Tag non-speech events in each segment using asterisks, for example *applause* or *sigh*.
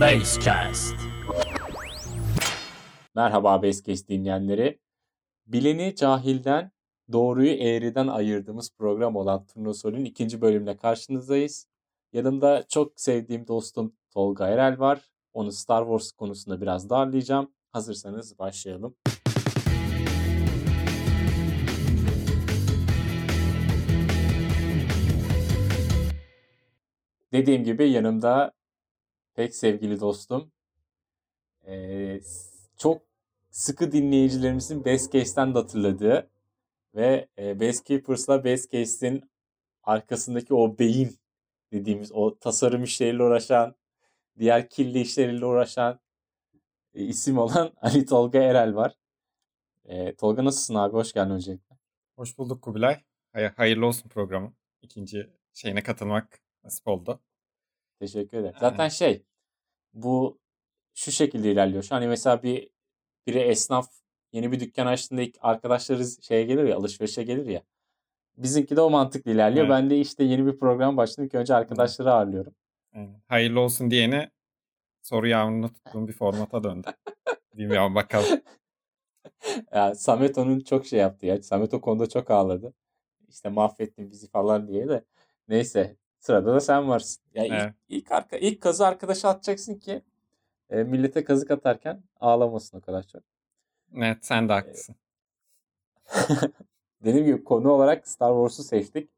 Basecast. Merhaba Basecast dinleyenleri. Bileni cahilden, doğruyu eğriden ayırdığımız program olan Turnusol'ün ikinci bölümüne karşınızdayız. Yanımda çok sevdiğim dostum Tolga Erel var. Onu Star Wars konusunda biraz darlayacağım. Hazırsanız başlayalım. Dediğim gibi yanımda pek sevgili dostum. Ee, çok sıkı dinleyicilerimizin Best Case'ten de hatırladığı ve e, Best Keepers'la Best Case'in arkasındaki o beyin dediğimiz o tasarım işleriyle uğraşan, diğer kirli işleriyle uğraşan e, isim olan *laughs* Ali Tolga Erel var. E, Tolga nasılsın abi? Hoş geldin öncelikle. Hoş bulduk Kubilay. Hay- hayırlı olsun programın. İkinci şeyine katılmak nasip oldu. Teşekkür ederim. Zaten şey bu şu şekilde ilerliyor. Şu hani mesela bir biri esnaf yeni bir dükkan açtığında ilk arkadaşları şeye gelir ya alışverişe gelir ya. Bizimki de o mantıkla ilerliyor. Evet. Ben de işte yeni bir program başladım ki önce arkadaşları ağırlıyorum. Aynen. Hayırlı olsun diyene soru yağmurunu tuttuğum bir formata döndü. Bilmiyorum bakalım. *laughs* Ya Samet onun çok şey yaptı ya. Samet o konuda çok ağladı. İşte mahvettin bizi falan diye de. Neyse sırada da sen varsın. Ya ilk, Evet. ilk, arka, ilk kazı arkadaşa atacaksın ki e, millete kazık atarken ağlamasın o kadar çok. Evet sen de haklısın. *laughs* Dediğim gibi konu olarak Star Wars'u seçtik.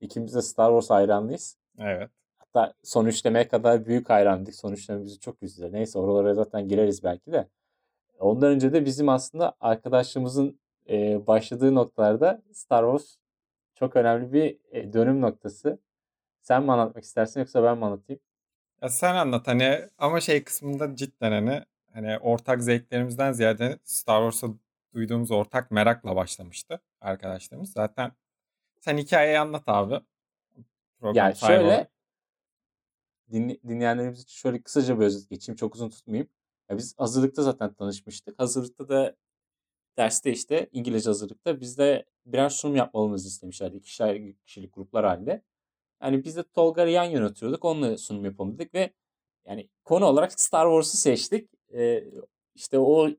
İkimiz de Star Wars hayranlıyız. Evet. Hatta son üçlemeye kadar büyük hayrandık. Son üçleme bizi çok üzdü. Neyse oralara zaten gireriz belki de. Ondan önce de bizim aslında arkadaşlığımızın e, başladığı noktalarda Star Wars çok önemli bir e, dönüm noktası. Sen mi anlatmak istersin yoksa ben mi anlatayım? Ya sen anlat hani ama şey kısmında cidden hani hani ortak zevklerimizden ziyade Star Wars'a duyduğumuz ortak merakla başlamıştı arkadaşlarımız. Zaten sen hikayeyi anlat abi. Program Yani şöyle olarak. dinle- dinleyenlerimiz için şöyle kısaca bir özet geçeyim. Çok uzun tutmayayım. Ya biz hazırlıkta zaten tanışmıştık. Hazırlıkta da derste işte İngilizce hazırlıkta bizde birer sunum yapmamızı istemişlerdi. İkişer kişilik gruplar halinde. Yani biz de Tolga'yı yan yana oturuyorduk. Onunla sunum yapalım dedik ve yani konu olarak Star Wars'u seçtik. Ee, işte o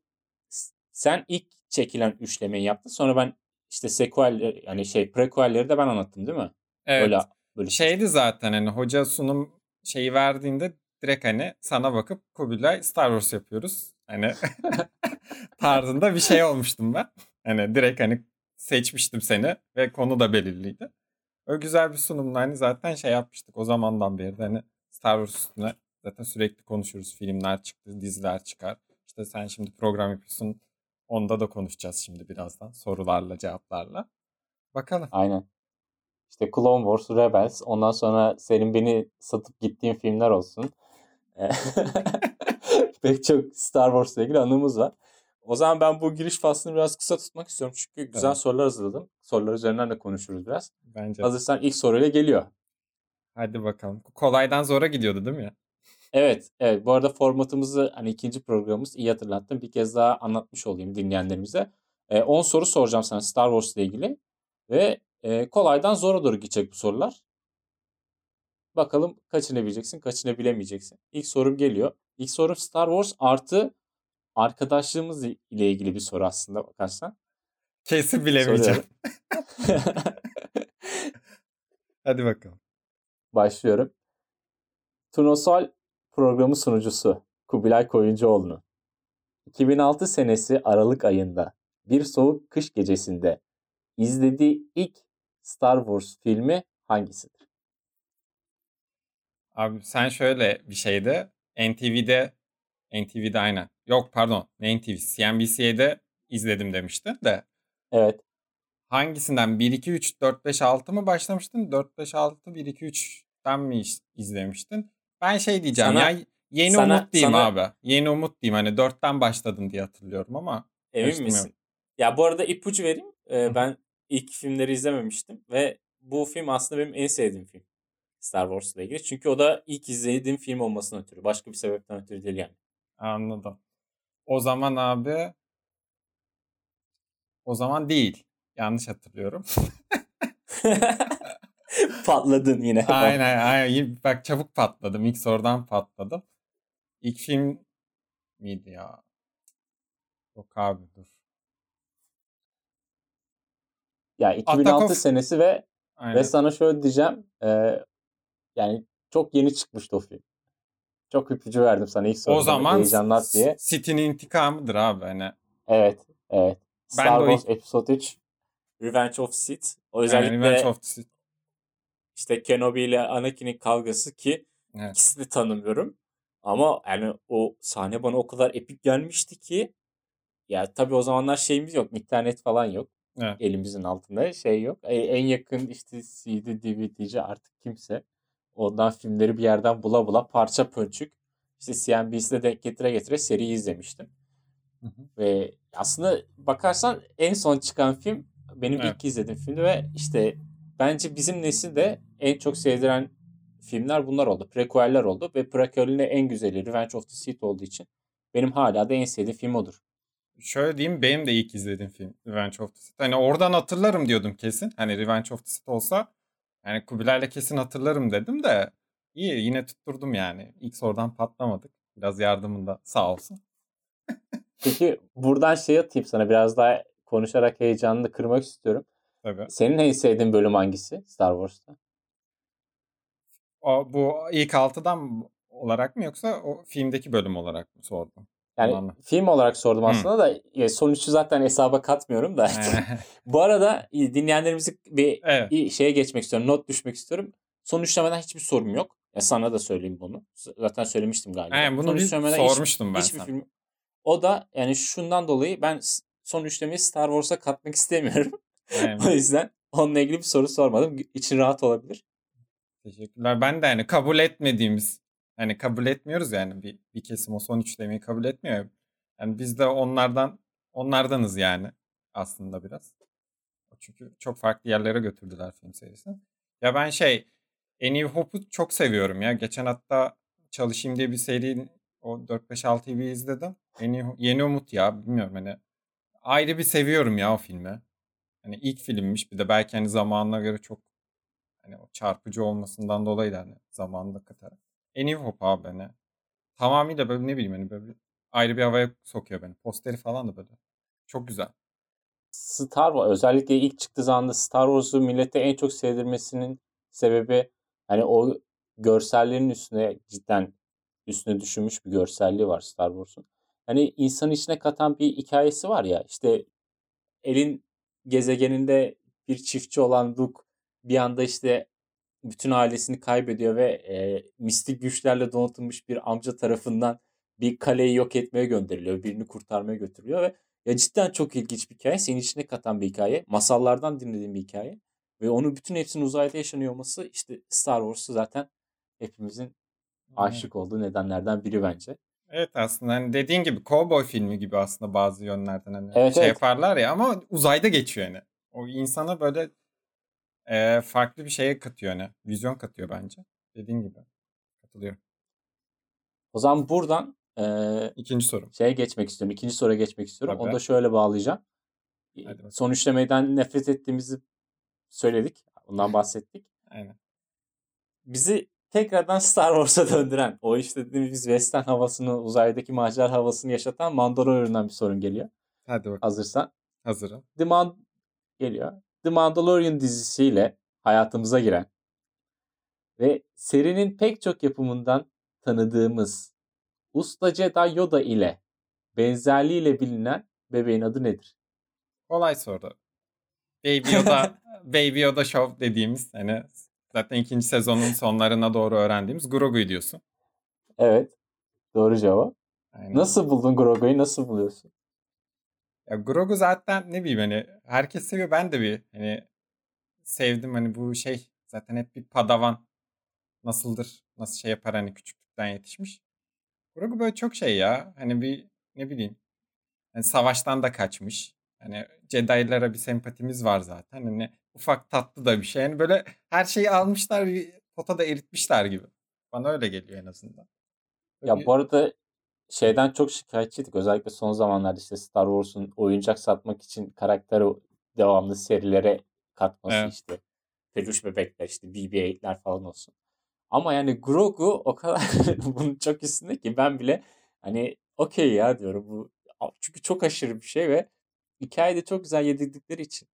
sen ilk çekilen üçlemeyi yaptın. Sonra ben işte sequel yani şey prequel'leri de ben anlattım değil mi? Evet. Öyle böyle Şeydi zaten hani hoca sunum şeyi verdiğinde direkt hani sana bakıp Kubilay Star Wars yapıyoruz. Hani *laughs* tarzında bir şey olmuştum ben. Hani direkt hani seçmiştim seni ve konu da belirliydi. O güzel bir sunumla hani zaten şey yapmıştık o zamandan beri de hani Star Wars üstüne zaten sürekli konuşuruz. Filmler çıktı, diziler çıkar. İşte sen şimdi program yapıyorsun. Onda da konuşacağız şimdi birazdan sorularla cevaplarla. Bakalım. Aynen. İşte Clone Wars, Rebels, ondan sonra senin beni satıp gittiğin filmler olsun. *laughs* *laughs* Pek çok Star Wars'la ilgili anımız var. O zaman ben bu giriş faslını biraz kısa tutmak istiyorum. Çünkü güzel Tamam. sorular hazırladım. Sorular üzerinden de konuşuruz biraz. Bence. Hazırsan ilk soruyla geliyor. Hadi bakalım. Kolaydan zora gidiyordu değil mi? Evet, evet. Bu arada formatımızı hani ikinci programımız iyi hatırlattım. Bir kez daha anlatmış olayım dinleyenlerimize. Ee, 10 soru soracağım sana Star Wars ile ilgili. Ve e, kolaydan zora doğru gidecek bu sorular. Bakalım kaçını bileceksin, kaçını bilemeyeceksin. İlk sorum geliyor. İlk sorum Star Wars artı arkadaşlığımız ile ilgili bir soru aslında bakarsan. Kesin bilemeyeceğim. *laughs* Hadi bakalım. Başlıyorum. Turnusol programı sunucusu Kubilay Koyuncuoğlu'nun 2006 senesi Aralık ayında bir soğuk kış gecesinde izlediği ilk Star Wars filmi hangisidir? Abi sen şöyle bir şeyde NTV'de NTV'de aynen. Yok pardon. Ne NTV? CNBC'de izledim demiştin de. Evet. Hangisinden? 1 2 3 4 5 6 mı başlamıştın? 4 5 6 1 2 3'ten mi iz- izlemiştin? Ben şey diyeceğim Sana- ya yeni sana- umut diyeyim sana- abi. Yeni umut diyeyim hani 4'ten başladın diye hatırlıyorum ama Emin misin? Ya bu arada ipucu vereyim. Ee, ben ilk filmleri izlememiştim ve bu film aslında benim en sevdiğim film. Star Wars ile ilgili. Çünkü o da ilk izlediğim film olmasından ötürü. Başka bir sebepten ötürü değil yani. Anladım. O zaman abi o zaman değil. Yanlış hatırlıyorum. *laughs* Patladın yine. *laughs* aynen aynen. Bak çabuk patladım. İlk sorudan patladım. İlk film miydi ya? Yok abi dur. Ya 2006 Attack of- senesi ve Aynen. ve sana şöyle diyeceğim. e, yani çok yeni çıkmıştı o film. Çok ipucu verdim sana ilk soruda. o zaman Heyecanlat diye. City'nin intikamıdır abi hani. Evet. Evet. Ben Star Wars Episode 3 Revenge of Sith. O Yani özellikle Revenge of Sith. işte Kenobi ile Anakin'in kavgası ki Evet. ikisini tanımıyorum. Ama yani o sahne bana o kadar epik gelmişti ki ya tabii o zamanlar şeyimiz yok. internet falan yok. Evet. Elimizin altında şey yok. E, En yakın işte CD, DVD'ci artık kimse. Ondan filmleri bir yerden bula bula parça pönçük. İşte CNBC'de denk getire getire seriyi izlemiştim. Hı hı. Ve aslında bakarsan en son çıkan film benim Evet. ilk izlediğim filmdi ve işte bence bizim nesil de en çok sevdiren filmler bunlar oldu. Prequel'ler oldu ve prequel'in en güzeli Revenge of the Sith olduğu için benim hala da en sevdiğim film odur. Şöyle diyeyim benim de ilk izlediğim film Revenge of the Sith. Hani oradan hatırlarım diyordum kesin. Hani Revenge of the Sith olsa yani Kubilay'la kesin hatırlarım dedim de iyi yine tutturdum yani. İlk sorudan patlamadık. Biraz yardımında sağ olsun. Peki buradan şey atayım sana biraz daha konuşarak heyecanını kırmak istiyorum. Tabii. Senin en sevdiğin bölüm hangisi Star Wars'ta? O, bu ilk altıdan olarak mı yoksa o filmdeki bölüm olarak mı sordum? Yani Tamam. film olarak sordum Hı. aslında da e, sonucu zaten hesaba katmıyorum da. *laughs* *laughs* Bu arada e, dinleyenlerimizi bir evet. şeye geçmek istiyorum. Not düşmek istiyorum. Son üçlemeden hiçbir sorum yok. Ya sana da söyleyeyim bunu. Zaten söylemiştim galiba. Aynen, bunu son bir üçlemeden hiç- sormuştum ben hiçbir sana. film. O da yani şundan dolayı ben son üçlemeyi Star Wars'a katmak istemiyorum. Aynen. *laughs* o yüzden onunla ilgili bir soru sormadım. İçin rahat olabilir. Teşekkürler. Ben de hani kabul etmediğimiz hani kabul etmiyoruz yani bir, bir kesim o son üçlemeyi kabul etmiyor. Yani biz de onlardan onlardanız yani aslında biraz. Çünkü çok farklı yerlere götürdüler film serisini. Ya ben şey A New Hope'u çok seviyorum ya. Geçen hatta Çalışayım diye bir seri o 4-5-6'yı bir izledim. Yeni, Yeni Umut ya bilmiyorum hani ayrı bir seviyorum ya o filmi. Hani ilk filmmiş bir de belki hani zamanına göre çok hani o çarpıcı olmasından dolayı da hani zamanında katarak. A New Hope abi hani tamamıyla böyle ne bileyim hani böyle ayrı bir havaya sokuyor beni. Posteri falan da böyle. Çok güzel. Star Wars özellikle ilk çıktığı zamanında Star Wars'u millete en çok sevdirmesinin sebebi hani o görsellerin üstüne cidden üstüne düşünmüş bir görselliği var Star Wars'un. Hani insanın içine katan bir hikayesi var ya işte elin gezegeninde bir çiftçi olan Luke bir anda işte bütün ailesini kaybediyor ve e, mistik güçlerle donatılmış bir amca tarafından bir kaleyi yok etmeye gönderiliyor. Birini kurtarmaya götürülüyor ve ya cidden çok ilginç bir hikaye. Senin içine katan bir hikaye. Masallardan dinlediğim bir hikaye. Ve onun bütün hepsinin uzayda yaşanıyor olması işte Star Wars'u zaten hepimizin aşık olduğu nedenlerden biri bence. Evet aslında hani dediğin gibi cowboy filmi gibi aslında bazı yönlerden hani Evet, şey evet. yaparlar ya ama uzayda geçiyor yani. O insana böyle e, farklı bir şeye katıyor hani. Vizyon katıyor bence. Dediğin gibi. Katılıyorum. O zaman buradan e, İkinci sorum. şeye geçmek istiyorum. İkinci soruya geçmek istiyorum. Tabii. Onu da şöyle bağlayacağım. Hadi bakalım. Son üçlemeden nefret ettiğimizi söyledik. Ondan *laughs* bahsettik. Aynen. Bizi tekrardan Star Wars'a döndüren, o işte dediğimiz western havasını, uzaydaki macera havasını yaşatan Mandalorian'dan bir sorun geliyor. Hadi bakalım. Hazırsan. Hazırım. The Man geliyor. The Mandalorian dizisiyle hayatımıza giren ve serinin pek çok yapımından tanıdığımız Usta Jedi Yoda ile benzerliğiyle bilinen bebeğin adı nedir? Kolay soru. Baby Yoda, *laughs* Baby Yoda Show dediğimiz hani zaten ikinci sezonun sonlarına doğru öğrendiğimiz Grogu'yu diyorsun. Evet. Doğru cevap. Aynen. Nasıl buldun Grogu'yu? Nasıl buluyorsun? Ya Grogu zaten ne bileyim hani herkes seviyor ben de bir hani sevdim hani bu şey zaten hep bir padavan nasıldır nasıl şey yapar hani küçüklükten yetişmiş. Grogu böyle çok şey ya hani bir ne bileyim hani savaştan da kaçmış. Hani Jedi'lara bir sempatimiz var zaten. Hani ufak tatlı da bir şey. Yani böyle her şeyi almışlar bir potada eritmişler gibi. Bana öyle geliyor en azından. Böyle Ya bir- bu arada şeyden çok şikayetçiydik. Özellikle son zamanlarda işte Star Wars'un oyuncak satmak için karakteri devamlı serilere katması Evet. işte peluş bebekler işte BB-8'ler falan olsun. Ama yani Grogu o kadar *laughs* bunun çok üstünde ki ben bile hani okey ya diyorum bu çünkü çok aşırı bir şey ve hikayede çok güzel yedirdikleri için.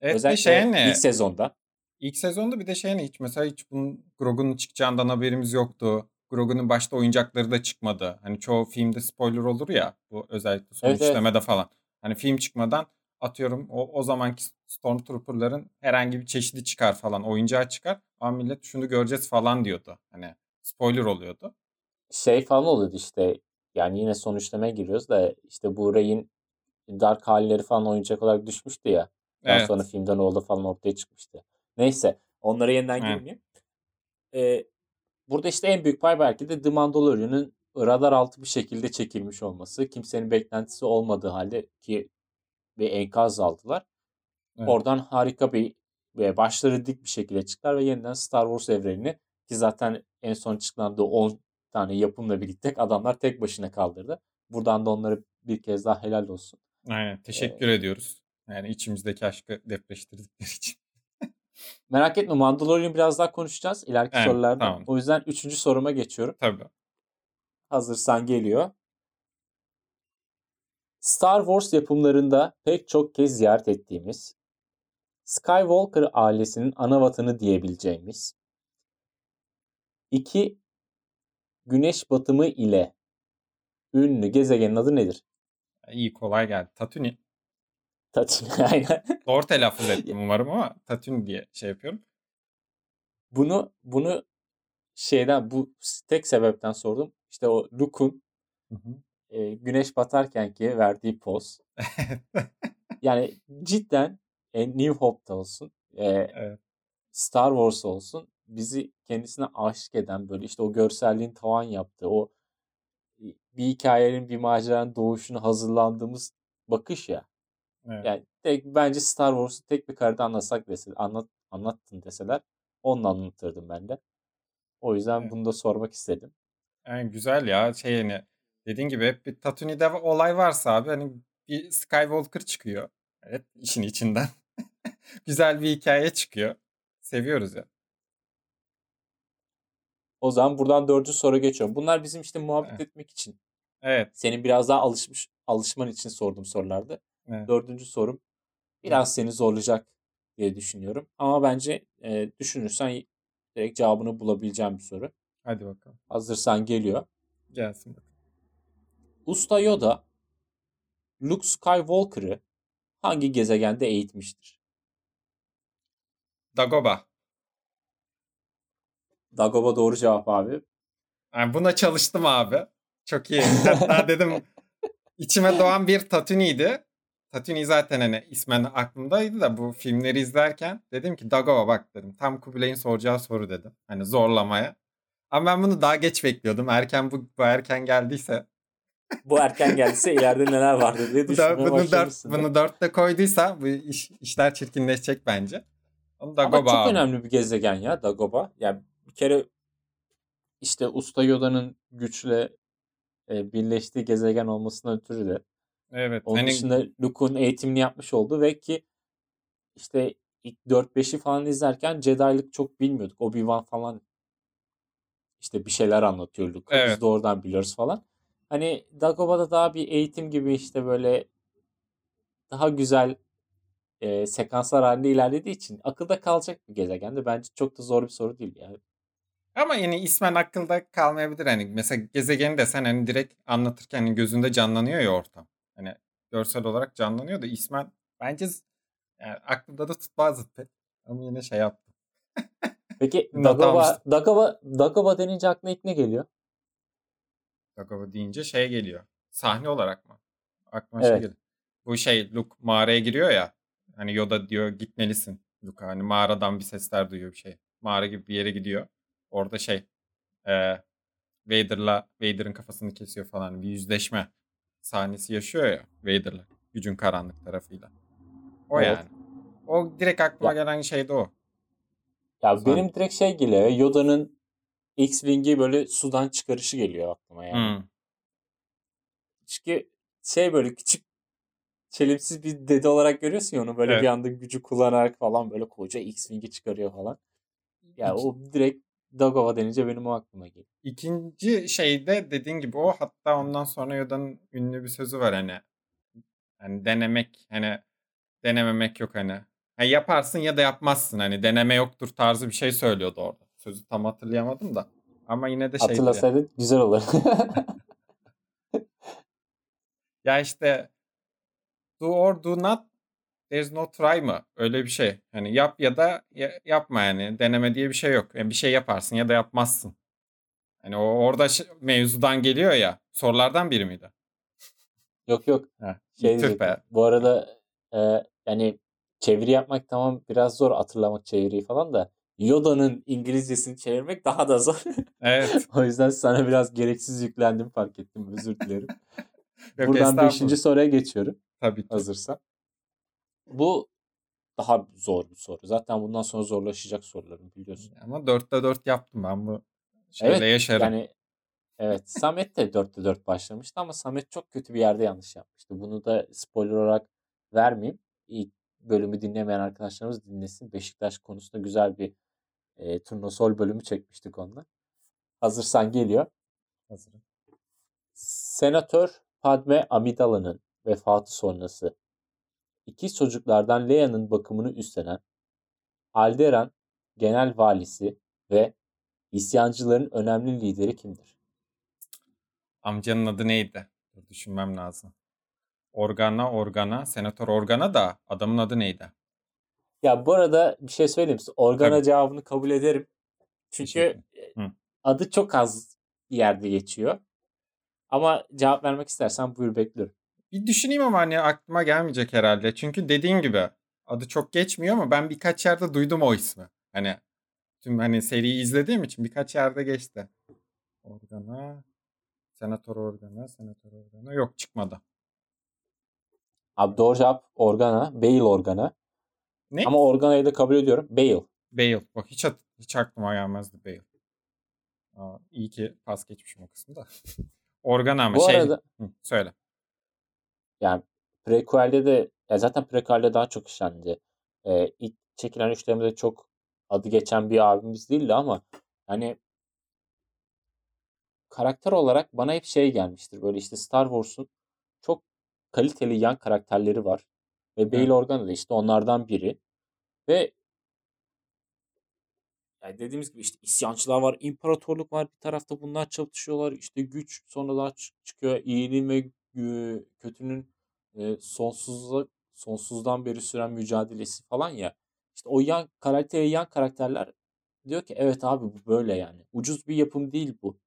Evet Özellikle şey ne? ilk sezonda. İlk sezonda bir de şey ne hiç mesela hiç bunun Grogu'nun çıkacağından haberimiz yoktu. Grogu'nun başta oyuncakları da çıkmadı. Hani çoğu filmde spoiler olur ya bu özellikle son Evet evet. işlemede falan. Hani film çıkmadan atıyorum o, o zamanki Stormtrooper'ların herhangi bir çeşidi çıkar falan oyuncağı çıkar. Ama millet şunu göreceğiz falan diyordu. Hani spoiler oluyordu. Şey falan oluyordu işte yani yine son işleme giriyoruz da işte bu Rey'in Dark halleri falan oyuncak olarak düşmüştü ya. Daha Evet. sonra filmden oldu falan ortaya çıkmıştı. Neyse onlara yeniden Evet. girmeyeyim. Ee, burada işte en büyük pay belki de The Mandalorian'ın radar altı bir şekilde çekilmiş olması. Kimsenin beklentisi olmadığı halde ki bir enkaz aldılar. Evet. Oradan harika bir ve başları dik bir şekilde çıktılar ve yeniden Star Wars evrenini ki zaten en son çıklandığı 10 tane yapımla birlikte adamlar tek başına kaldırdı. Buradan da onlara bir kez daha helal olsun. Aynen. Teşekkür ediyoruz. Yani içimizdeki aşkı depreştirdikleri için. Merak etme Mandalorian biraz daha konuşacağız ileriki Evet, sorularda. tamam. O yüzden üçüncü soruma geçiyorum. Tabii. Hazırsan geliyor. Star Wars yapımlarında pek çok kez ziyaret ettiğimiz, Skywalker ailesinin ana vatanı diyebileceğimiz, iki güneş batımı ile ünlü gezegenin adı nedir? İyi kolay geldi. Tatooine. Tatooine *laughs* aynen. Doğru telaffuz *laughs* ettim umarım ama Tatooine diye şey yapıyorum. Bunu bunu şeyden bu tek sebepten sordum. İşte o Luke'un e, güneş batarken ki verdiği poz. *laughs* Yani cidden e, New Hope'da olsun, e, evet. Star Wars olsun bizi kendisine aşık eden böyle işte o görselliğin tavan yaptığı o bir hikayenin bir maceranın doğuşunu hazırlandığımız bakış ya. Evet. Yani tek, bence Star Wars'u tek bir karede anlatsak deseler, anlat, anlattın deseler onunla anlatırdım ben de. O yüzden Evet. bunu da sormak istedim. Yani güzel ya şey yani dediğin gibi hep bir Tatooine'de olay varsa abi hani bir Skywalker çıkıyor. Evet işin içinden. *laughs* güzel bir hikaye çıkıyor. Seviyoruz ya. O zaman buradan dördüncü soru geçiyorum. Bunlar bizim işte muhabbet Evet. etmek için. Evet. Senin biraz daha alışmış alışman için sorduğum sorulardı. Evet. Dördüncü sorum biraz seni zorlayacak diye düşünüyorum. Ama bence e, düşünürsen direkt cevabını bulabileceğim bir soru. Hadi bakalım. Hazırsan geliyor. Gelsin bakalım. Usta Yoda Luke Skywalker'ı hangi gezegende eğitmiştir? Dagoba. Dagobah doğru cevap abi. Yani buna çalıştım abi. Çok iyi. Hatta dedim *laughs* içime doğan bir Tatooine'ydi. Tatooine zaten hani ismen aklımdaydı da bu filmleri izlerken dedim ki Dagoba bak dedim. Tam Kubilay'ın soracağı soru dedim. Hani zorlamaya. Ama ben bunu daha geç bekliyordum. Erken bu, bu erken geldiyse. Bu erken geldiyse ileride neler vardı diye *laughs* düşünmeye bunu, dört, bunu dörtte koyduysa bu iş, işler çirkinleşecek bence. Onu Dagoba Ama çok abi. önemli bir gezegen ya Dagobah. Yani bir kere işte Usta Yoda'nın güçle e, birleştiği gezegen olmasından ötürü de Evet. Onun hani dışında Luke'un eğitimini yapmış oldu ve ki işte ilk 4-5'i falan izlerken Jedi'lık çok bilmiyorduk. Obi-Wan falan işte bir şeyler anlatıyor Luke'a. Evet. Biz de oradan biliyoruz falan. Hani Dagobah'da daha bir eğitim gibi işte böyle daha güzel e, sekanslar halinde ilerlediği için akılda kalacak bir gezegende. Bence çok da zor bir soru değil. Yani Ama yani ismen akılda kalmayabilir. Hani mesela gezegeni desen hani direkt anlatırken hani gözünde canlanıyor ya ortam. Hani görsel olarak canlanıyor da ismen bence yani aklımda da tutmazdı pek. Ama yine şey yaptım. *laughs* Peki almıştım. Dagobah, Dagobah denince aklına ilk ne geliyor? Dagoba deyince şey geliyor. Sahne olarak mı? Aklıma şey Evet. geliyor. Bu şey Luke mağaraya giriyor ya. Hani Yoda diyor gitmelisin Luke. Hani mağaradan bir sesler duyuyor bir şey. Mağara gibi bir yere gidiyor. Orada şey e, Vader'la Vader'ın kafasını kesiyor falan. Bir yüzleşme sahnesi yaşıyor ya Vader'la. Gücün karanlık tarafıyla. O Evet. yani. O direkt aklıma Ya- gelen şey de o. Ya Sen- benim direkt şey geliyor. Yoda'nın X-Wing'i böyle sudan çıkarışı geliyor aklıma yani. Hmm. Çünkü şey böyle küçük çelimsiz bir dede olarak görüyorsun ya onu böyle Evet. bir anda gücü kullanarak falan böyle koca X-Wing'i çıkarıyor falan. Ya İki- o direkt Dagoba denince benim o aklıma geliyor. İkinci şeyde dediğin gibi o hatta ondan sonra Yoda'nın ünlü bir sözü var hani. Hani denemek hani denememek yok hani. hani yaparsın ya da yapmazsın hani deneme yoktur tarzı bir şey söylüyordu orada. Sözü tam hatırlayamadım da. Ama yine de şey. Hatırlasaydın güzel olur. *laughs* ya işte do or do not there's no try mı? Öyle bir şey. Hani yap ya da yapma yani. Deneme diye bir şey yok. Yani bir şey yaparsın ya da yapmazsın. Hani o orada mevzudan geliyor ya. Sorulardan biri miydi? Yok yok. Ha, şey tüh be. Bu arada e, yani çeviri yapmak tamam biraz zor hatırlamak çeviriyi falan da Yoda'nın İngilizcesini çevirmek daha da zor. Evet. *laughs* o yüzden sana biraz gereksiz yüklendim fark ettim. Özür dilerim. *laughs* Yok, Buradan beşinci soruya geçiyorum. Tabii ki. Hazırsan. Bu daha zor bir soru. Zaten bundan sonra zorlaşacak sorularım biliyorsun. Ama dörtte dört yaptım ben bu şeyle evet, yaşarım. Yani evet Samet de dörtte dört başlamıştı ama Samet çok kötü bir yerde yanlış yapmıştı. Bunu da spoiler olarak vermeyeyim. İlk bölümü dinlemeyen arkadaşlarımız dinlesin. Beşiktaş konusunda güzel bir e, turnusol bölümü çekmiştik onunla. Hazırsan geliyor. Hazırım. Senatör Padme Amidala'nın vefatı sonrası iki çocuklardan Leia'nın bakımını üstlenen Alderan genel valisi ve isyancıların önemli lideri kimdir? Amcanın adı neydi? Dur düşünmem lazım. Organa Organa, Senatör Organa da adamın adı neydi? Ya bu arada bir şey söyleyeyim size. Organa Tabii. cevabını kabul ederim. Çünkü Hı. adı çok az yerde geçiyor. Ama cevap vermek istersen buyur bekliyorum. Bir düşüneyim ama hani aklıma gelmeyecek herhalde. Çünkü dediğin gibi adı çok geçmiyor ama ben birkaç yerde duydum o ismi. Hani tüm hani seriyi izlediğim için birkaç yerde geçti. Organa, Senatör Organa, Senatör Organa. Yok çıkmadı. Abi doğru cevap Organa, Bale Organa. Ne? Ama Organa'yı da kabul ediyorum. Bale. Bale. Bak hiç, hiç aklıma gelmezdi Bale. Aa, iyi ki pas geçmişim o kısmı da. *laughs* Organa ama Bu şey... Arada, Hı, söyle. Yani prequel'de de ya zaten prequel'de daha çok işlendi. Ee, ilk çekilen üçlemede çok adı geçen bir abimiz değildi ama hani karakter olarak bana hep şey gelmiştir. Böyle işte Star Wars'un çok kaliteli yan karakterleri var. Ve Bail Organa da işte onlardan biri. Ve yani dediğimiz gibi işte isyancılar var, imparatorluk var bir tarafta bunlar çatışıyorlar. İşte güç sonradan çıkıyor. İyiliğin ve kötünün e, sonsuzluk sonsuzdan beri süren mücadelesi falan ya. İşte o yan karakteri yan karakterler diyor ki evet abi bu böyle yani. Ucuz bir yapım değil bu.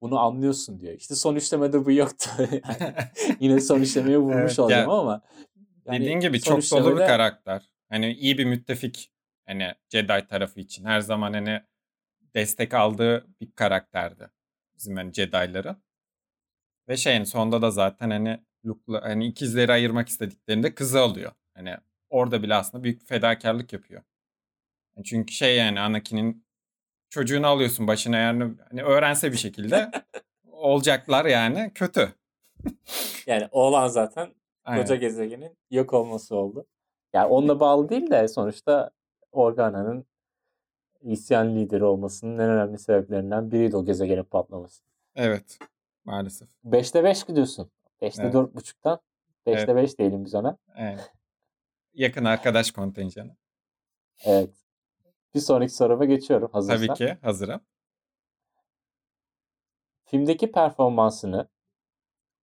Bunu anlıyorsun diyor. İşte son işlemede bu yoktu. *laughs* yani *laughs* yine son işlemeyi bulmuş evet, olacağım yani, ama. Yani dediğin gibi çok işlemede... dolu bir karakter. Hani iyi bir müttefik. Hani Jedi tarafı için. Her zaman hani destek aldığı bir karakterdi. Bizim hani Jedi'ların. Ve şeyin sonunda da zaten hani Luke'la hani ikizleri ayırmak istediklerinde kızı alıyor. Hani orada bile aslında büyük bir fedakarlık yapıyor. Çünkü şey yani Anakin'in çocuğunu alıyorsun başına yani hani öğrense bir şekilde *laughs* olacaklar yani kötü. yani oğlan zaten Aynen. koca gezegenin yok olması oldu. Yani onunla bağlı değil de sonuçta Organa'nın isyan lideri olmasının en önemli sebeplerinden biriydi o gezegenin patlaması. Evet. Maalesef. 5'te 5 gidiyorsun. 5'te evet. 4.5'tan 5'te evet. 5 diyelim biz ona. Evet. Yakın arkadaş kontenjanı. Evet. Bir sonraki soruma geçiyorum hazırsan. Tabii ki hazırım. Filmdeki performansını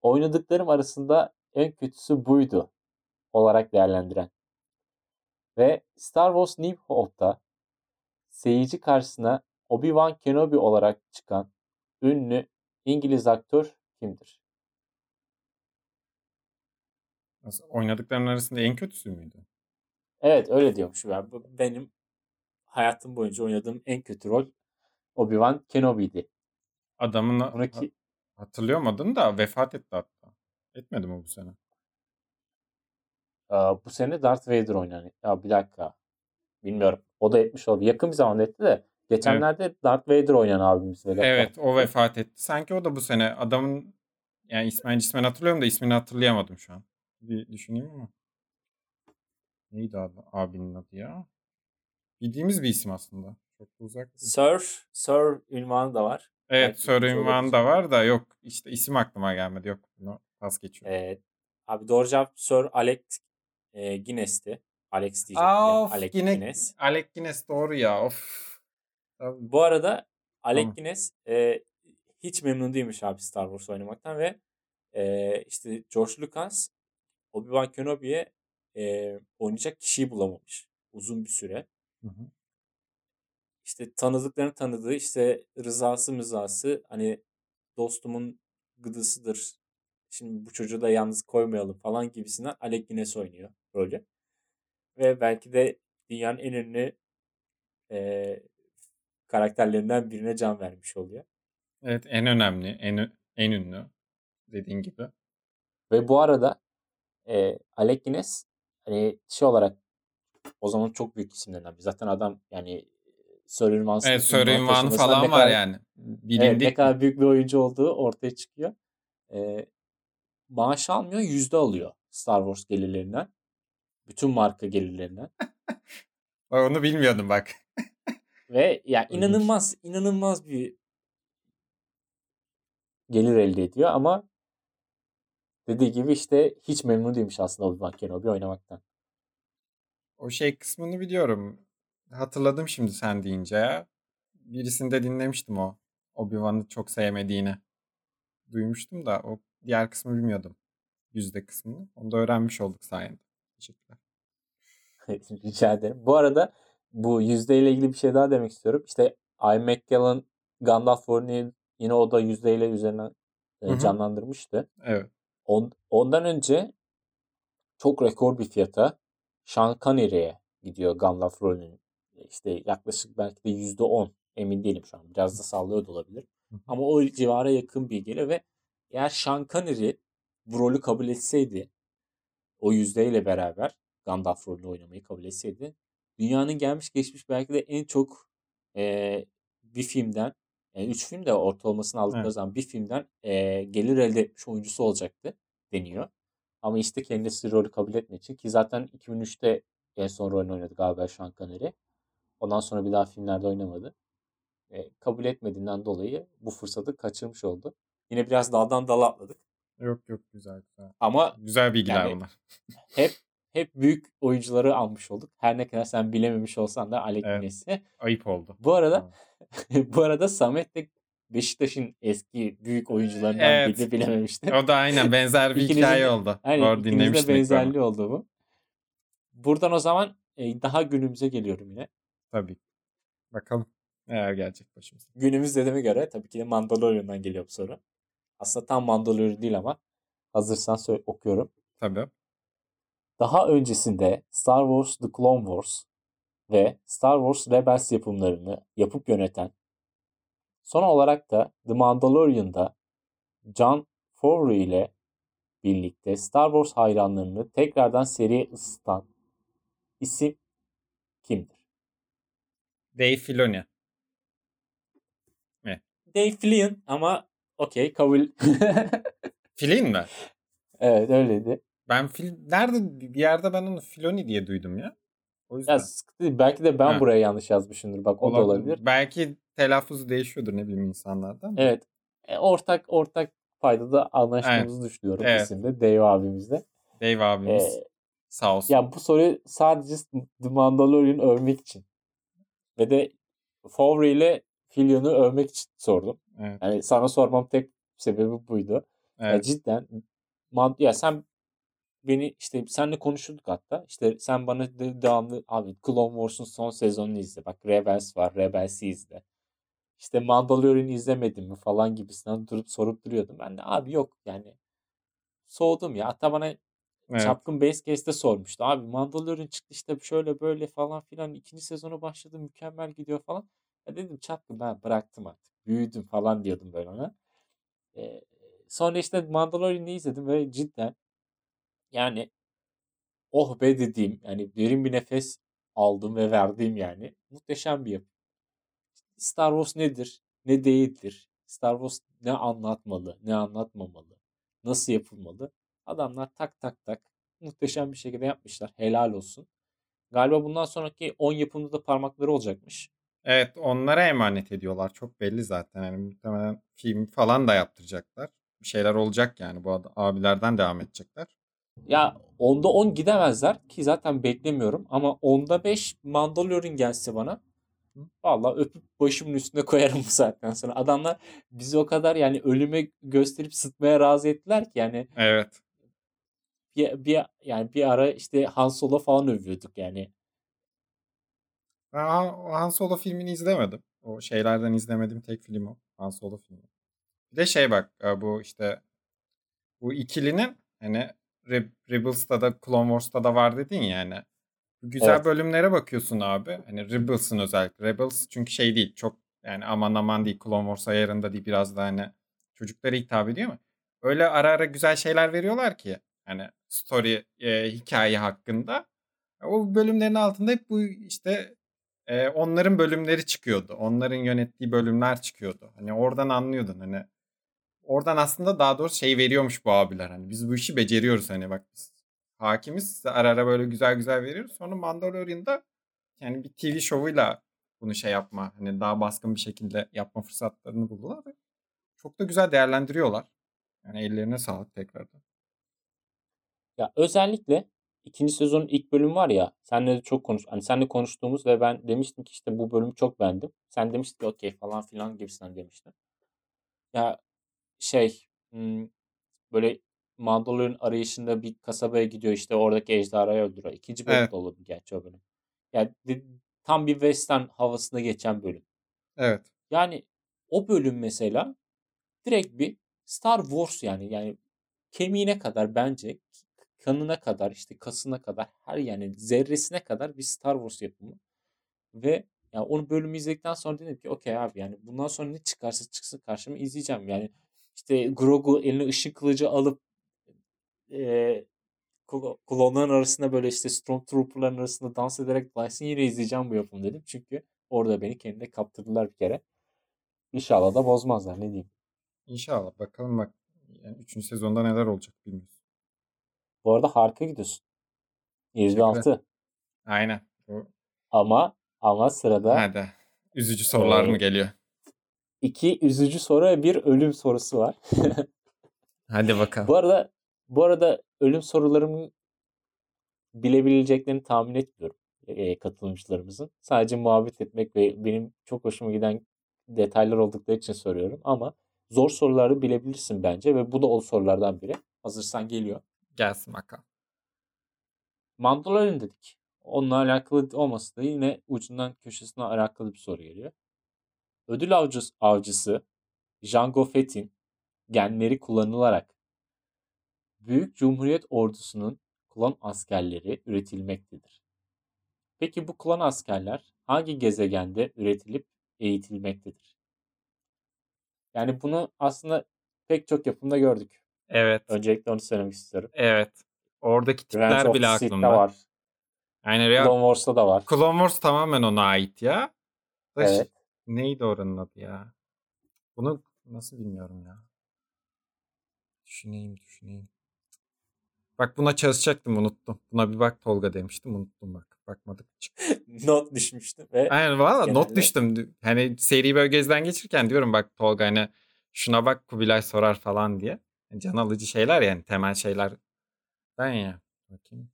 oynadıklarım arasında en kötüsü buydu olarak değerlendiren ve Star Wars New Hope'da seyirci karşısına Obi-Wan Kenobi olarak çıkan ünlü İngiliz aktör kimdir? Nasıl, oynadıklarının arasında en kötüsü müydü? Evet öyle diyormuş. Yani benim hayatım boyunca oynadığım en kötü rol Obi-Wan Kenobi'ydi. Adamın Onu ki... hatırlıyor muydun da vefat etti hatta. Etmedi mi bu sene? Aa, bu sene Darth Vader oynayan. Ya bir dakika. Bilmiyorum. O da etmiş oldu. Yakın bir zamanda etti de. Geçenlerde evet. Darth Vader oynayan abimiz. Vefat evet o vefat etti. Sanki o da bu sene. Adamın yani ismen cismen hatırlıyorum da ismini hatırlayamadım şu an. Bir düşüneyim ama. Neydi adı, abinin adı ya? Bildiğimiz bir isim aslında. Çok uzak değil. Sir, Sir ünvanı da var. Evet Belki Sir ünvanı da var da yok işte isim aklıma gelmedi yok bunu pas geçiyorum. Ee, abi doğru cevap Sir Alex e, Guinness'ti. Alex diyecektim Aa, of, Alec yine Guinness. Alec Guinness doğru ya of. Tabii. Bu arada Alec Tamam. Guinness e, hiç memnun değilmiş abi Star Wars oynamaktan ve e, işte George Lucas Obi-Wan Kenobi'ye e, oynayacak kişiyi bulamamış uzun bir süre. Hı hı. İşte tanıdıklarını tanıdığı işte rızası mızası hani dostumun gıdısıdır. Şimdi bu çocuğu da yalnız koymayalım falan gibisinden Alec Guinness oynuyor rolü. Ve belki de dünyanın en ünlü e, karakterlerinden birine can vermiş oluyor. Evet en önemli en, en ünlü dediğin gibi. Ve bu arada e, Alec Guinness hani şey olarak o zaman çok büyük isimlerden biri. Zaten adam yani Sir Ünvan Evet Sir ünvan falan ne var kadar- yani. Evet, Bilindik. ne kadar büyük bir oyuncu olduğu ortaya çıkıyor. E, maaş almıyor, yüzde alıyor Star Wars gelirlerinden. Bütün marka gelirlerinden. *laughs* Onu bilmiyordum bak. Ve ya İlginç. inanılmaz inanılmaz bir gelir elde ediyor ama dediği gibi işte hiç memnun değilmiş aslında Obi-Wan Kenobi oynamaktan. O şey kısmını biliyorum. Hatırladım şimdi sen deyince ya. Birisinde dinlemiştim o. Obi-Wan'ı çok sevmediğini. Duymuştum da o diğer kısmı bilmiyordum. Yüzde kısmını. Onu da öğrenmiş olduk sayende. Teşekkürler. *laughs* Rica ederim. Bu arada bu yüzdeyle ilgili bir şey daha demek istiyorum. İşte Ian McKellen Gandalf rolünü yine o da yüzdeyle e, hı. canlandırmıştı. Evet. On- ondan önce çok rekor bir fiyata Sean Connery'e gidiyor Gandalf rolünün. İşte yaklaşık belki de yüzde on. Emin değilim şu an. Biraz da sallıyor da olabilir. Ama o civara yakın bir geliyor ve eğer Sean Connery bu rolü kabul etseydi o yüzdeyle beraber Gandalf rolünü oynamayı kabul etseydi dünyanın gelmiş geçmiş belki de en çok e, bir filmden yani üç film de ortalamasını aldıkları Evet. zaman bir filmden e, gelir elde etmiş oyuncusu olacaktı deniyor. Ama işte kendisi rolü kabul etmediği için ki zaten 2003'te en son rolünü oynadı galiba Sean Connery. Ondan sonra bir daha filmlerde oynamadı. E, kabul etmediğinden dolayı bu fırsatı kaçırmış oldu. Yine biraz daldan dala atladık. Yok yok güzel güzel. Ama Güzel bilgiler Yani- bunlar. hep hep büyük oyuncuları almış olduk. Her ne kadar sen bilememiş olsan da Alec Evet. Guinness'i. Ayıp oldu. Bu arada *laughs* bu arada Samet de Beşiktaş'ın eski büyük oyuncularından Evet. birini bilememişti. O da aynen benzer bir İkinizin hikaye oldu. Hani Doğru ikinizin de dinlemiştik. onu. benzerliği oldu bu. Buradan o zaman e, daha günümüze geliyorum yine. Tabii. Bakalım neler gelecek başımıza. Günümüz dediğime göre tabii ki de Mandalorian'dan geliyor bu soru. Aslında tam Mandalorian değil ama hazırsan sö- okuyorum. Tabii. Daha öncesinde Star Wars The Clone Wars ve Star Wars Rebels yapımlarını yapıp yöneten, son olarak da The Mandalorian'da John Favreau ile birlikte Star Wars hayranlarını tekrardan seriye ısıtan isim kimdir? Dave Filoni. Dave Filoni ama okey kabul. *laughs* Filin mi? evet öyleydi. Ben fil nerede bir yerde ben onu Filoni diye duydum ya. O yüzden. Ya sıkıntı değil. Belki de ben Ha. buraya yanlış yazmışımdır. Bak o da olabilir. Belki telaffuzu değişiyordur ne bileyim insanlardan. Evet. E, ortak ortak paydada anlaştığımızı düşünüyorum Evet. isimde. Dave abimizle. Dave abimiz E, sağ olsun. ya bu soruyu sadece The Mandalorian övmek için ve de Favre ile Filion'u övmek için sordum. Evet, Yani sana sormam tek sebebi buydu. Ya evet. cidden man- ya sen beni işte senle konuşurduk hatta. İşte sen bana de- devamlı abi Clone Wars'un son sezonunu izle. Bak Rebels var. Rebels'i izle. İşte Mandalorian'ı izlemedin mi falan gibisinden durup sorup duruyordum. Ben de abi yok yani soğudum ya. Hatta bana evet. Çapkın Basecase'de sormuştu. Abi Mandalorian çıktı işte şöyle böyle falan filan. ikinci sezonu başladı mükemmel gidiyor falan. Ya dedim Çapkın ben bıraktım artık. Büyüdüm falan diyordum böyle ona. Ee, sonra işte Mandalorian'ı izledim ve cidden yani oh be dediğim yani derin bir nefes aldım ve verdiğim yani muhteşem bir yapı. Star Wars nedir? Ne değildir? Star Wars ne anlatmalı? Ne anlatmamalı? Nasıl yapılmalı? Adamlar tak tak tak muhteşem bir şekilde yapmışlar. Helal olsun. Galiba bundan sonraki 10 yapımda da parmakları olacakmış. Evet onlara emanet ediyorlar. Çok belli zaten. Yani muhtemelen film falan da yaptıracaklar. Bir şeyler olacak yani. Bu abilerden devam edecekler. Ya onda 10 gidemezler ki zaten beklemiyorum. Ama onda 5 Mandalorian gelse bana Vallahi öpüp başımın üstüne koyarım bu saatten sonra. Adamlar bizi o kadar yani ölüme gösterip sıtmaya razı ettiler ki yani. Evet. Bir, bir yani bir ara işte Han Solo falan övüyorduk yani. Ben Han Solo filmini izlemedim. O şeylerden izlemedim tek film o. Han Solo filmi. Bir de şey bak e, bu işte bu ikilinin hani Rebels'ta da Clone Wars'ta da var dedin ya hani. Güzel evet. bölümlere bakıyorsun abi. Hani Rebels'ın özellikle. Rebels çünkü şey değil çok yani aman aman değil Clone Wars ayarında değil biraz da hani çocuklara hitap ediyor mu? Öyle ara ara güzel şeyler veriyorlar ki hani story e, hikaye hakkında. O bölümlerin altında hep bu işte e, onların bölümleri çıkıyordu. Onların yönettiği bölümler çıkıyordu. Hani oradan anlıyordun hani oradan aslında daha doğrusu şey veriyormuş bu abiler. Hani biz bu işi beceriyoruz hani bak biz hakimiz. Size ara ara böyle güzel güzel veriyoruz. Sonra Mandalorian'da yani bir TV şovuyla bunu şey yapma hani daha baskın bir şekilde yapma fırsatlarını buldular çok da güzel değerlendiriyorlar. Yani ellerine sağlık tekrardan. Ya özellikle ikinci sezonun ilk bölümü var ya senle de çok konuş hani senle konuştuğumuz ve ben demiştim ki işte bu bölümü çok beğendim. Sen demiştin ki okey falan filan gibisinden demiştin. Ya şey böyle Mandalorian arayışında bir kasabaya gidiyor işte oradaki ejderhayı öldürüyor. İkinci bölüm evet. de olabilir gerçi o bölüm. Yani tam bir western havasında geçen bölüm. Evet. Yani o bölüm mesela direkt bir Star Wars yani yani kemiğine kadar bence kanına kadar işte kasına kadar her yani zerresine kadar bir Star Wars yapımı. Ve yani onu bölümü izledikten sonra dedim ki okey abi yani bundan sonra ne çıkarsa çıksın karşıma izleyeceğim. Yani işte Grogu eline ışık kılıcı alıp e, klonların arasında böyle işte Stormtrooper'ların arasında dans ederek Lyson yine izleyeceğim bu yapım dedim. Çünkü orada beni kendine kaptırdılar bir kere. İnşallah da bozmazlar ne diyeyim. İnşallah bakalım bak yani 3. sezonda neler olacak bilmiyoruz. Bu arada harika gidiyorsun. %6. Aynen. Ama ama sırada Hadi. Üzücü sorular mı geliyor? İki üzücü soru ve bir ölüm sorusu var. *laughs* Hadi bakalım. Bu arada bu arada ölüm sorularımı bilebileceklerini tahmin etmiyorum e, katılımcılarımızın. Sadece muhabbet etmek ve benim çok hoşuma giden detaylar oldukları için soruyorum. Ama zor soruları bilebilirsin bence ve bu da o sorulardan biri. Hazırsan geliyor. Gelsin bakalım. Mandalorian dedik. Onunla alakalı olmasa da yine ucundan köşesine alakalı bir soru geliyor. Ödül avcısı, avcısı Jango Fett'in genleri kullanılarak Büyük Cumhuriyet Ordusu'nun klon askerleri üretilmektedir. Peki bu klon askerler hangi gezegende üretilip eğitilmektedir? Yani bunu aslında pek çok yapımda gördük. Evet. Öncelikle onu söylemek istiyorum. Evet. Oradaki tipler Revenge bile aklımda. var. Aynen. Clone Wars'ta da var. Clone Wars tamamen ona ait ya. Evet. Neydi oranın adı ya? Bunu nasıl bilmiyorum ya. Düşüneyim düşüneyim. Bak buna çalışacaktım unuttum. Buna bir bak Tolga demiştim unuttum bak. Bakmadık. *laughs* not düşmüştüm. Ve Aynen valla not düştüm. Hani seri böyle gözden geçirirken diyorum bak Tolga hani şuna bak Kubilay sorar falan diye. Can alıcı şeyler yani temel şeyler. Ben ya. Bakayım.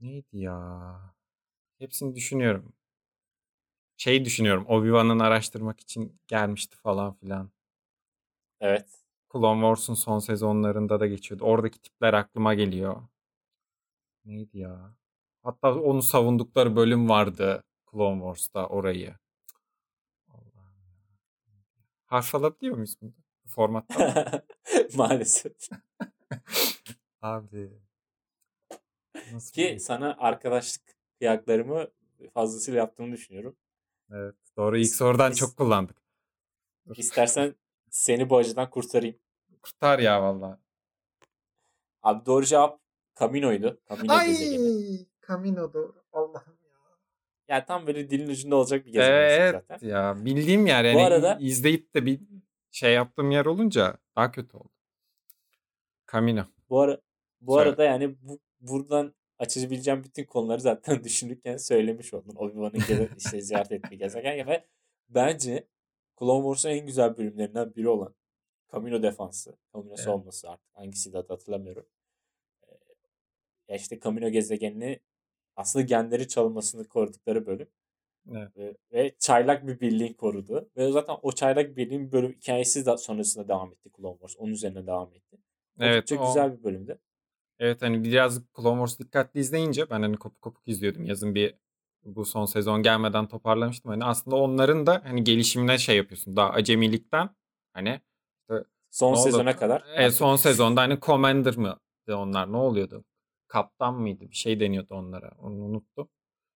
Neydi ya? Hepsini düşünüyorum. Şey düşünüyorum. Obi-Wan'ın araştırmak için gelmişti falan filan. Evet. Clone Wars'un son sezonlarında da geçiyordu. Oradaki tipler aklıma geliyor. Neydi ya? Hatta onu savundukları bölüm vardı Clone Wars'ta orayı. *laughs* Harf alabiliyor muyuz bunda? Bu formatta *laughs* Maalesef. *laughs* Abi. Nasıl Ki bir... sana arkadaşlık kıyaklarımı fazlasıyla yaptığımı düşünüyorum. Evet. Doğru. İlk sorudan çok kullandık. İstersen seni bu acıdan kurtarayım. Kurtar ya valla. Abi doğru cevap Camino'ydu. Camino Ay gezegeni. Camino doğru. Allah'ım ya. Ya tam böyle dilin ucunda olacak bir gezegen evet, zaten. Ya bildiğim yer yani bu arada, izleyip de bir şey yaptığım yer olunca daha kötü oldu. Camino. Bu ara bu Söyle. arada yani bu buradan açabileceğim bütün konuları zaten *laughs* düşünürken söylemiş oldun. Obi-Wan'ı geze, *laughs* işte ziyaret etmeyi gezerken ve bence Clone Wars'un en güzel bölümlerinden biri olan Camino defansı. Camino Evet. savunması artık. Hangisi de hatırlamıyorum. Ya işte Camino gezegenini aslında genleri çalınmasını korudukları bölüm. Evet. Ve, ve çaylak bir birliğin korudu. Ve zaten o çaylak birliğin bölüm hikayesi de sonrasında devam etti Clone Wars. Onun üzerine devam etti. Evet, Oldukça o- güzel bir bölümdü. Evet hani biraz Clone Wars dikkatli izleyince ben hani kopuk kopuk izliyordum. Yazın bir bu son sezon gelmeden toparlamıştım. Hani aslında onların da hani gelişimine şey yapıyorsun. Daha acemilikten hani Son Ne oldu? sezona kadar. e, son sezonda hani Commander mı de onlar ne oluyordu? Kaptan mıydı? Bir şey deniyordu onlara. Onu unuttum.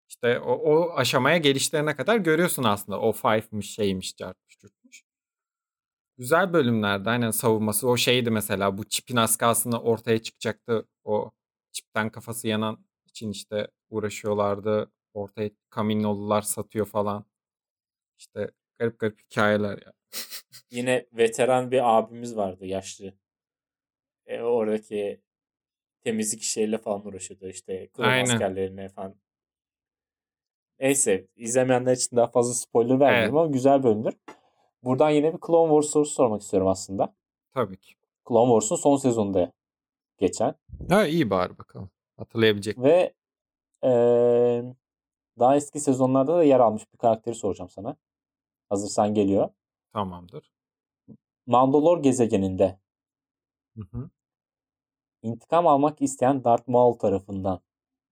İşte o, o aşamaya gelişlerine kadar görüyorsun aslında. O five'mış şeymiş çarpmış çürtmüş. Güzel bölümlerdi. Aynen savunması. O şeydi mesela bu çipin az kalsın ortaya çıkacaktı. O çipten kafası yanan için işte uğraşıyorlardı. Ortaya Kaminoğlular satıyor falan. İşte garip garip hikayeler ya. Yine veteran bir abimiz vardı yaşlı. E, oradaki temizlik işleriyle falan uğraşıyordu. İşte Aynen. askerlerine falan. Neyse izlemeyenler için daha fazla spoiler vermiyorum Evet. ama güzel bölümdür. Buradan yine bir Clone Wars sorusu sormak istiyorum aslında. Tabii ki. Clone Wars'un son sezonunda geçen Ha iyi bari bakalım. Hatırlayabilecek. ve eee, daha eski sezonlarda da yer almış bir karakteri soracağım sana. Hazırsan geliyor. Tamamdır. Mandalore gezegeninde Hı hı. intikam almak isteyen Darth Maul tarafından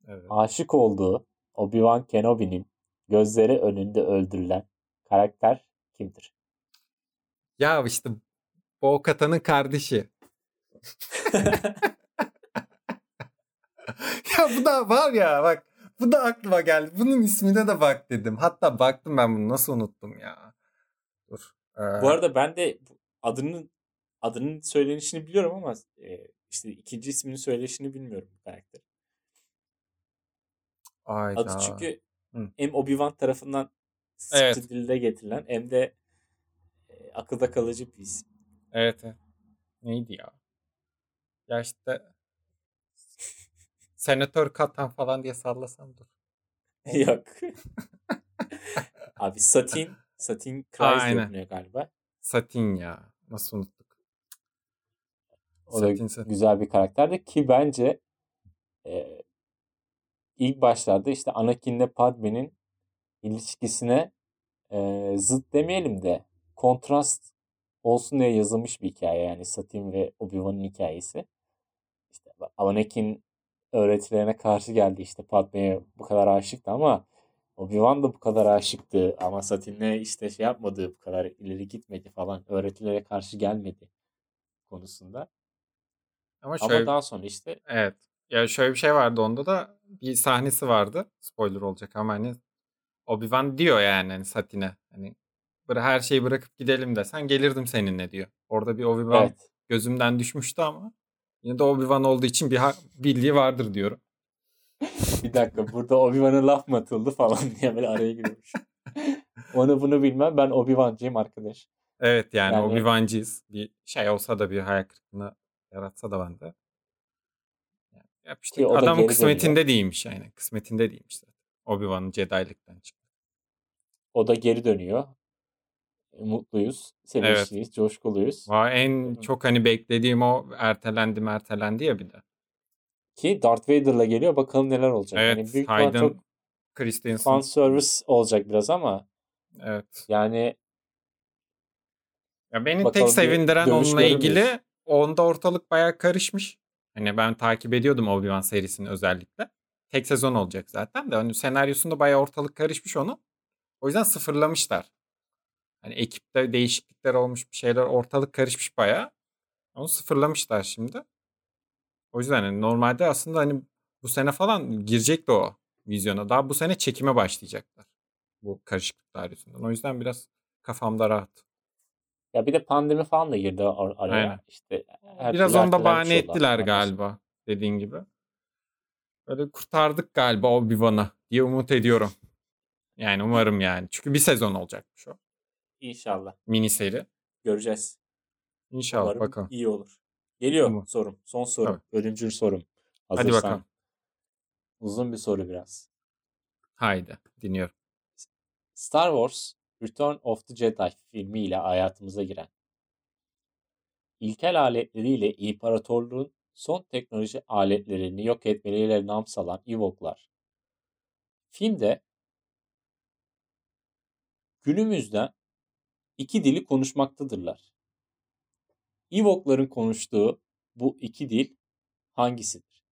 Evet. aşık olduğu Obi-Wan Kenobi'nin gözleri önünde öldürülen karakter kimdir? Ya işte Bo-Katan'ın kardeşi. *laughs* *laughs* ya bu da var ya bak bu da aklıma geldi. Bunun ismine de bak dedim. Hatta baktım ben bunu nasıl unuttum ya. Dur. Ee, Bu arada ben de adının adının söylenişini biliyorum ama e, işte ikinci ismini söyleyişini bilmiyorum bu karakter. ayda. Adı çünkü Hı. hem Obi-Wan tarafından sıkça Evet. dilde getirilen hem de e, akılda kalıcı bir isim. Evet, evet. Neydi ya? Ya işte Senatör Katan falan diye sallasam dur. *laughs* Yok. Abi Satin *laughs* Satin Aynen. yapılıyor galiba. Satin ya. Nasıl unuttuk? O da Satin, satin. güzel bir karakterdi ki bence e, ilk başlarda işte Anakin'le Padme'nin ilişkisine e, zıt demeyelim de kontrast olsun diye yazılmış bir hikaye yani Satin ve Obi-Wan'ın hikayesi. İşte Anakin öğretilerine karşı geldi işte Padme'ye bu kadar aşıktı ama Obi-Wan da bu kadar aşıktı ama Satin'le işte şey yapmadı bu kadar ileri gitmedi falan öğretilere karşı gelmedi konusunda. Ama Ama şöyle daha sonra işte Evet. Ya şöyle bir şey vardı onda da bir sahnesi vardı. Spoiler olacak ama hani Obi-Wan diyor yani hani Satin'e hani "Bıra- her şeyi bırakıp gidelim desen gelirdim seninle diyor. Orada bir Obi-Wan evet gözümden düşmüştü ama yine de Obi-Wan olduğu için bir bildiği vardır diyorum. *laughs* bir dakika burada Obi-Wan'a laf mı atıldı falan diye böyle araya giriyormuş. Onu bunu bilmem ben Obi-Wan'cıyım arkadaş. Evet yani, Yani- Obi-Wan'cıyız. Bir şey olsa da bir hayal kırıklığına yaratsa da bende. Yani yapıştık. Ki geri kısmetinde dönüyor. değilmiş yani. Kısmetinde değilmiş zaten. Obi-Wan'ın Jedi'likten çıktı. O da geri dönüyor. Mutluyuz, sevinçliyiz, coşkuluyuz. Vay, en çok hani beklediğim o ertelendi ertelendi ya bir de. Ki Darth Vader'la geliyor bakalım neler olacak. Evet, yani büyük Hayden çok Christensen. fan service olacak biraz ama Evet. yani Ya beni tek sevindiren onunla ilgili onda ortalık bayağı karışmış. Hani ben takip ediyordum Obi-Wan serisini özellikle. Tek sezon olacak zaten de. Hani senaryosunda bayağı ortalık karışmış onu. O yüzden sıfırlamışlar. Hani ekipte değişiklikler olmuş bir şeyler ortalık karışmış bayağı. Onu sıfırlamışlar şimdi. O yüzden hani normalde aslında hani bu sene falan girecekti o vizyona. Daha bu sene çekime başlayacaklar. Bu karışıklıklar yüzünden. O yüzden biraz kafamda rahat. ya bir de pandemi falan da girdi ar- araya. Aynen. İşte her Biraz türlü onu da ertelenmiş bahane ettiler galiba dediğin gibi. Böyle kurtardık galiba Obi-Wan'ı diye umut ediyorum. Yani umarım yani. Çünkü bir sezon olacakmış o. İnşallah. Mini seri. Göreceğiz. İnşallah Umarım bakalım. iyi olur. Geliyor Umut. sorum. Son sorum. Tabii. Ölümcül sorum. Hadi Hazırsan. bakalım. Uzun bir soru biraz. Haydi dinliyorum. Star Wars Return of the Jedi filmiyle hayatımıza giren ilkel aletleriyle imparatorluğun son teknoloji aletlerini yok etmeleriyle nam salan Ewok'lar. Filmde günümüzde iki dili konuşmaktadırlar. Ewok'ların konuştuğu bu iki dil hangisidir?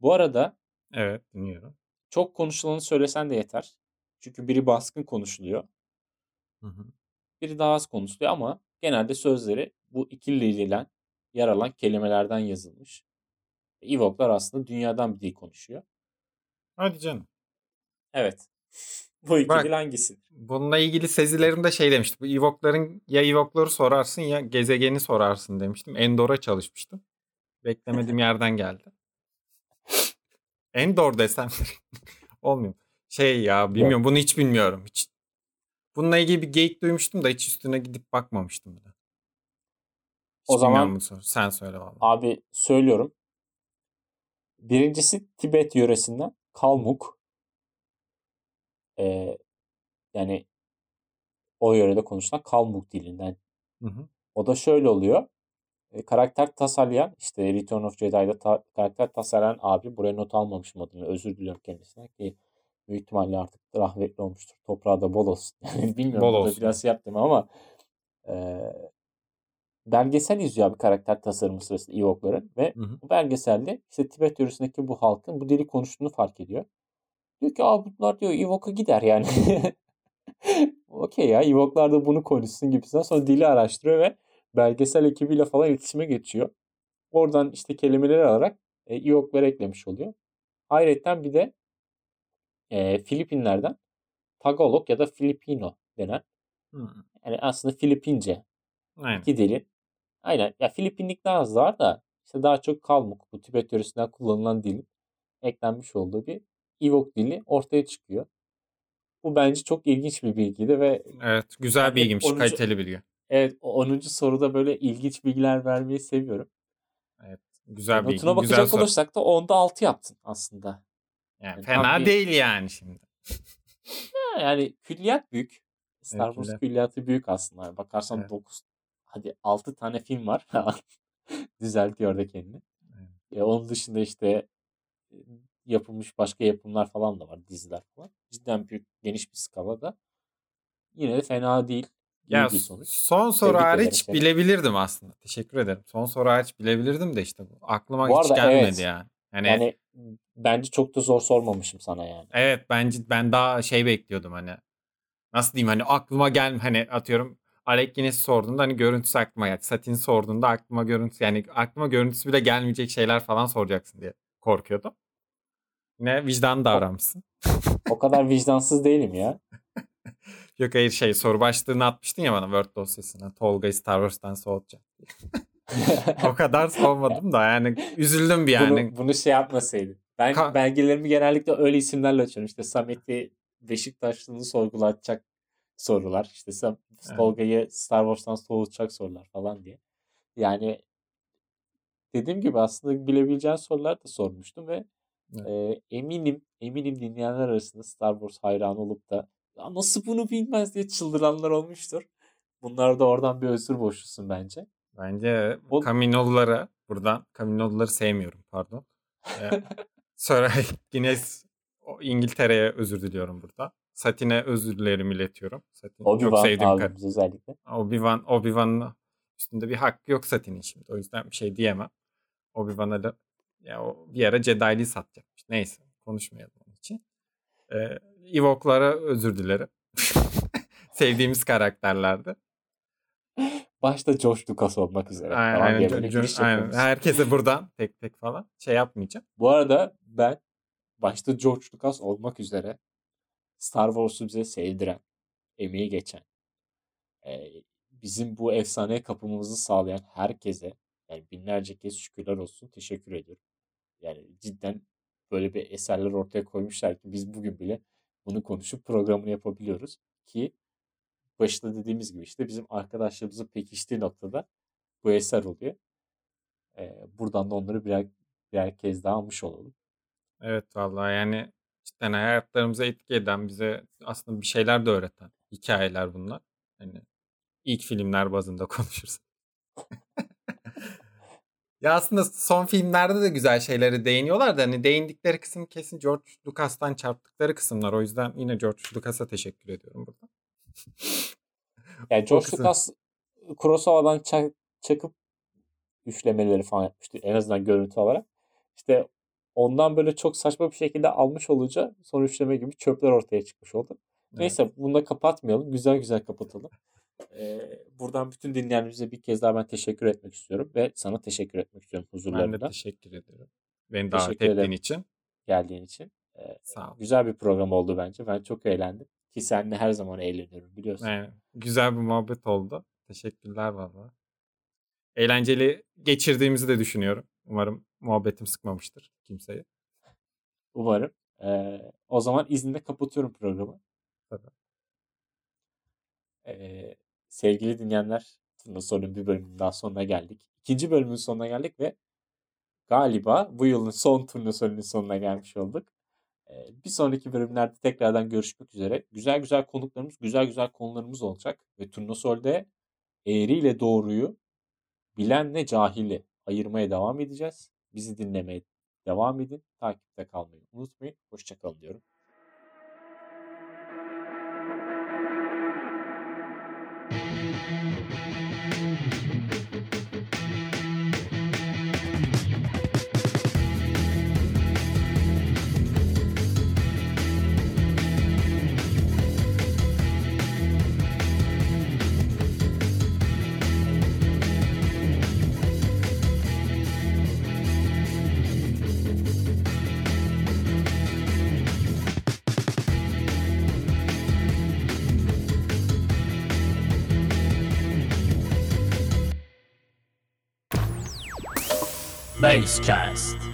Bu arada Evet dinliyorum. çok konuşulanı söylesen de yeter. Çünkü biri baskın konuşuluyor. Hı hı. Biri daha az konuşuluyor ama genelde sözleri bu ikiliyle yer alan kelimelerden yazılmış. Ewok'lar aslında dünyadan bir dil konuşuyor. Hadi canım. Evet. *laughs* bu iki Bak. dil hangisi? Bununla ilgili sezilerimde şey demiştim. Bu Ewok'ların ya Ewok'ları sorarsın ya gezegeni sorarsın demiştim. Endor'a çalışmıştım. Beklemediğim *laughs* yerden geldi. Endor desem *laughs* olmuyor. Şey ya bilmiyorum bunu hiç bilmiyorum. Hiç. Bununla ilgili bir geyik duymuştum da hiç üstüne gidip bakmamıştım bile. Hiç O zaman-. Sen söyle valla. Abi söylüyorum. Birincisi Tibet yöresinden Kalmuk. Ee, yani o yörede konuşulan Kalmuk dilinden. Hı hı. O da şöyle oluyor. E, karakter tasarlayan işte Return of Jedi'da ta- karakter tasarlayan abi buraya not almamışım adını. Özür diliyorum kendisine ki büyük ihtimalle artık rahmetli olmuştur. Toprağı da bol olsun. *laughs* Yani bilmiyorum Bol olsun. biraz şey yaptım ama e, belgesel izliyor abi karakter tasarımı sırasında Ewok'ların ve Hı hı. bu belgeselde işte Tibet yöresindeki bu halkın bu dili konuştuğunu fark ediyor. Diyor ki Aa, bunlar diyor Ewok'a gider yani. *laughs* Okey ya Ewok'lar da bunu konuşsun gibisinden sonra dili araştırıyor ve belgesel ekibiyle falan iletişime geçiyor. Oradan işte kelimeleri alarak e, Ewok'ları eklemiş oluyor. Ayrıca bir de e, Filipinlerden Tagalog ya da Filipino denen Hı. yani aslında Filipince Aynen. iki dilin aynen ya Filipinlik daha az var da işte daha çok Kalmuk bu Tibet yöresinden kullanılan dilin eklenmiş olduğu bir Ewok dili ortaya çıkıyor. Bu bence çok ilginç bir bilgiydi ve Evet güzel Yani bilgiymiş. 10. Kaliteli bilgi. evet o 10. soruda böyle ilginç bilgiler vermeyi seviyorum. Güzel bilgi. Notuna Güzel bakacak soru. olursak da onda 6 yaptın aslında. Yani Yani fena bir- değil yani şimdi. Yani külliyat büyük. Star Evet, Wars külliyat. külliyatı büyük aslında. Yani Bakarsan Evet. 9 hadi 6 tane film var. *laughs* Düzeltiyor da kendini. Evet. E, onun dışında işte yapılmış başka yapımlar falan da var. Diziler falan. Cidden büyük geniş bir skalada. Yine de fena değil. Ya bir sonuç. son soru Tebrik ederim hariç seni. bilebilirdim aslında. Teşekkür ederim. Son soru hariç bilebilirdim de işte bu. Aklıma Bu hiç arada gelmedi evet. yani. Hani Yani bence çok da zor sormamışım sana yani. evet bence ben daha şey bekliyordum hani. Nasıl diyeyim hani aklıma gel hani atıyorum Alec Guinness sorduğunda hani görüntüsü aklıma geldi. Satin sorduğunda aklıma görüntüsü yani aklıma görüntüsü bile gelmeyecek şeyler falan soracaksın diye korkuyordum. Ne vicdan davranmışsın. O kadar vicdansız değilim ya. *laughs* Yok hayır şey soru başlığını atmıştın ya bana Word dosyasına. Tolga'yı Star Wars'tan soğutacak. *laughs* o kadar soğumadım da yani üzüldüm bir yani. Bunu, bunu şey yapmasaydın. Ben Ka- belgelerimi genellikle öyle isimlerle açıyorum. İşte Samet'i Beşiktaşlılığını sorgulatacak sorular. İşte Evet. Tolga'yı Star Wars'tan soğutacak sorular falan diye. Yani dediğim gibi aslında bilebileceğin sorular da sormuştum ve Evet. e, eminim eminim dinleyenler arasında Star Wars hayranı olup da ya nasıl bunu bilmez diye çıldıranlar olmuştur. Bunlar da oradan bir özür borçlusun bence. Bence O- Kaminolulara buradan Kaminoluları sevmiyorum pardon. Ee, sonra *laughs* Guinness İngiltere'ye özür diliyorum burada. Satin'e özürlerimi iletiyorum. Satin çok Obi-Wan sevdiğim kar- abimiz özellikle. Obi-Wan, Obi-Wan'ın üstünde bir hakkı yok Satin'in şimdi. O yüzden bir şey diyemem. Obi-Wan'a da ya o bir ara Jedi'liği satacakmış. Neyse konuşmayalım onun için. Ee, Ewok'lara özür dilerim. *laughs* Sevdiğimiz karakterlerdi. Başta George Lucas olmak üzere. Aynen, diye aynen, böyle aynen. Herkese buradan tek tek falan şey yapmayacağım. Bu arada ben başta George Lucas olmak üzere Star Wars'u bize sevdiren, emeği geçen, e, bizim bu efsaneye kapımızı sağlayan herkese yani binlerce kez şükürler olsun. Teşekkür ediyorum. Yani cidden böyle bir eserler ortaya koymuşlar ki biz bugün bile bunu konuşup programını yapabiliyoruz. Ki başta dediğimiz gibi işte bizim arkadaşlarımızın pekiştiği noktada bu eser oluyor. E, buradan da onları birer, birer kez daha almış olalım. Evet vallahi yani cidden hayatlarımıza etki eden bize aslında bir şeyler de öğreten hikayeler bunlar. Hani ilk filmler bazında *laughs* konuşursak. Ya aslında son filmlerde de güzel şeyleri değiniyorlar da hani değindikleri kısım kesin George Lucas'tan çarptıkları kısımlar. O yüzden yine George Lucas'a teşekkür ediyorum burada. Yani George Lucas Kurosawa'dan çak, çakıp üçlemeleri falan yapmıştı. En azından görüntü olarak. İşte ondan böyle çok saçma bir şekilde almış olunca son üçleme gibi çöpler ortaya çıkmış oldu. Evet. Neyse bunu da kapatmayalım. Güzel güzel kapatalım. Buradan bütün dinleyenlerimize bir kez daha ben teşekkür etmek istiyorum ve sana teşekkür etmek istiyorum huzurlarında. Ben de teşekkür ederim. Beni davet teşekkür ettiğin için. Geldiğin için. Ee, Sağ ol. Güzel bir program oldu bence. Ben çok eğlendim. Ki seninle her zaman eğleniyorum biliyorsun. Evet, güzel bir muhabbet oldu. Teşekkürler valla. Eğlenceli geçirdiğimizi de düşünüyorum. Umarım muhabbetim sıkmamıştır kimseyi. Umarım. Ee, o zaman izninde kapatıyorum programı. Tabii. Ee, sevgili dinleyenler, sonun bir bölümün daha sonuna geldik. İkinci bölümün sonuna geldik ve galiba bu yılın son turnusonunun sonuna gelmiş olduk. Ee, bir sonraki bölümlerde tekrardan görüşmek üzere. Güzel güzel konuklarımız, güzel güzel konularımız olacak. Ve turnusolde eğri ile doğruyu, bilenle cahili ayırmaya devam edeceğiz. Bizi dinlemeye devam edin. Takipte kalmayı unutmayın. Hoşçakalın diyorum. Basecast.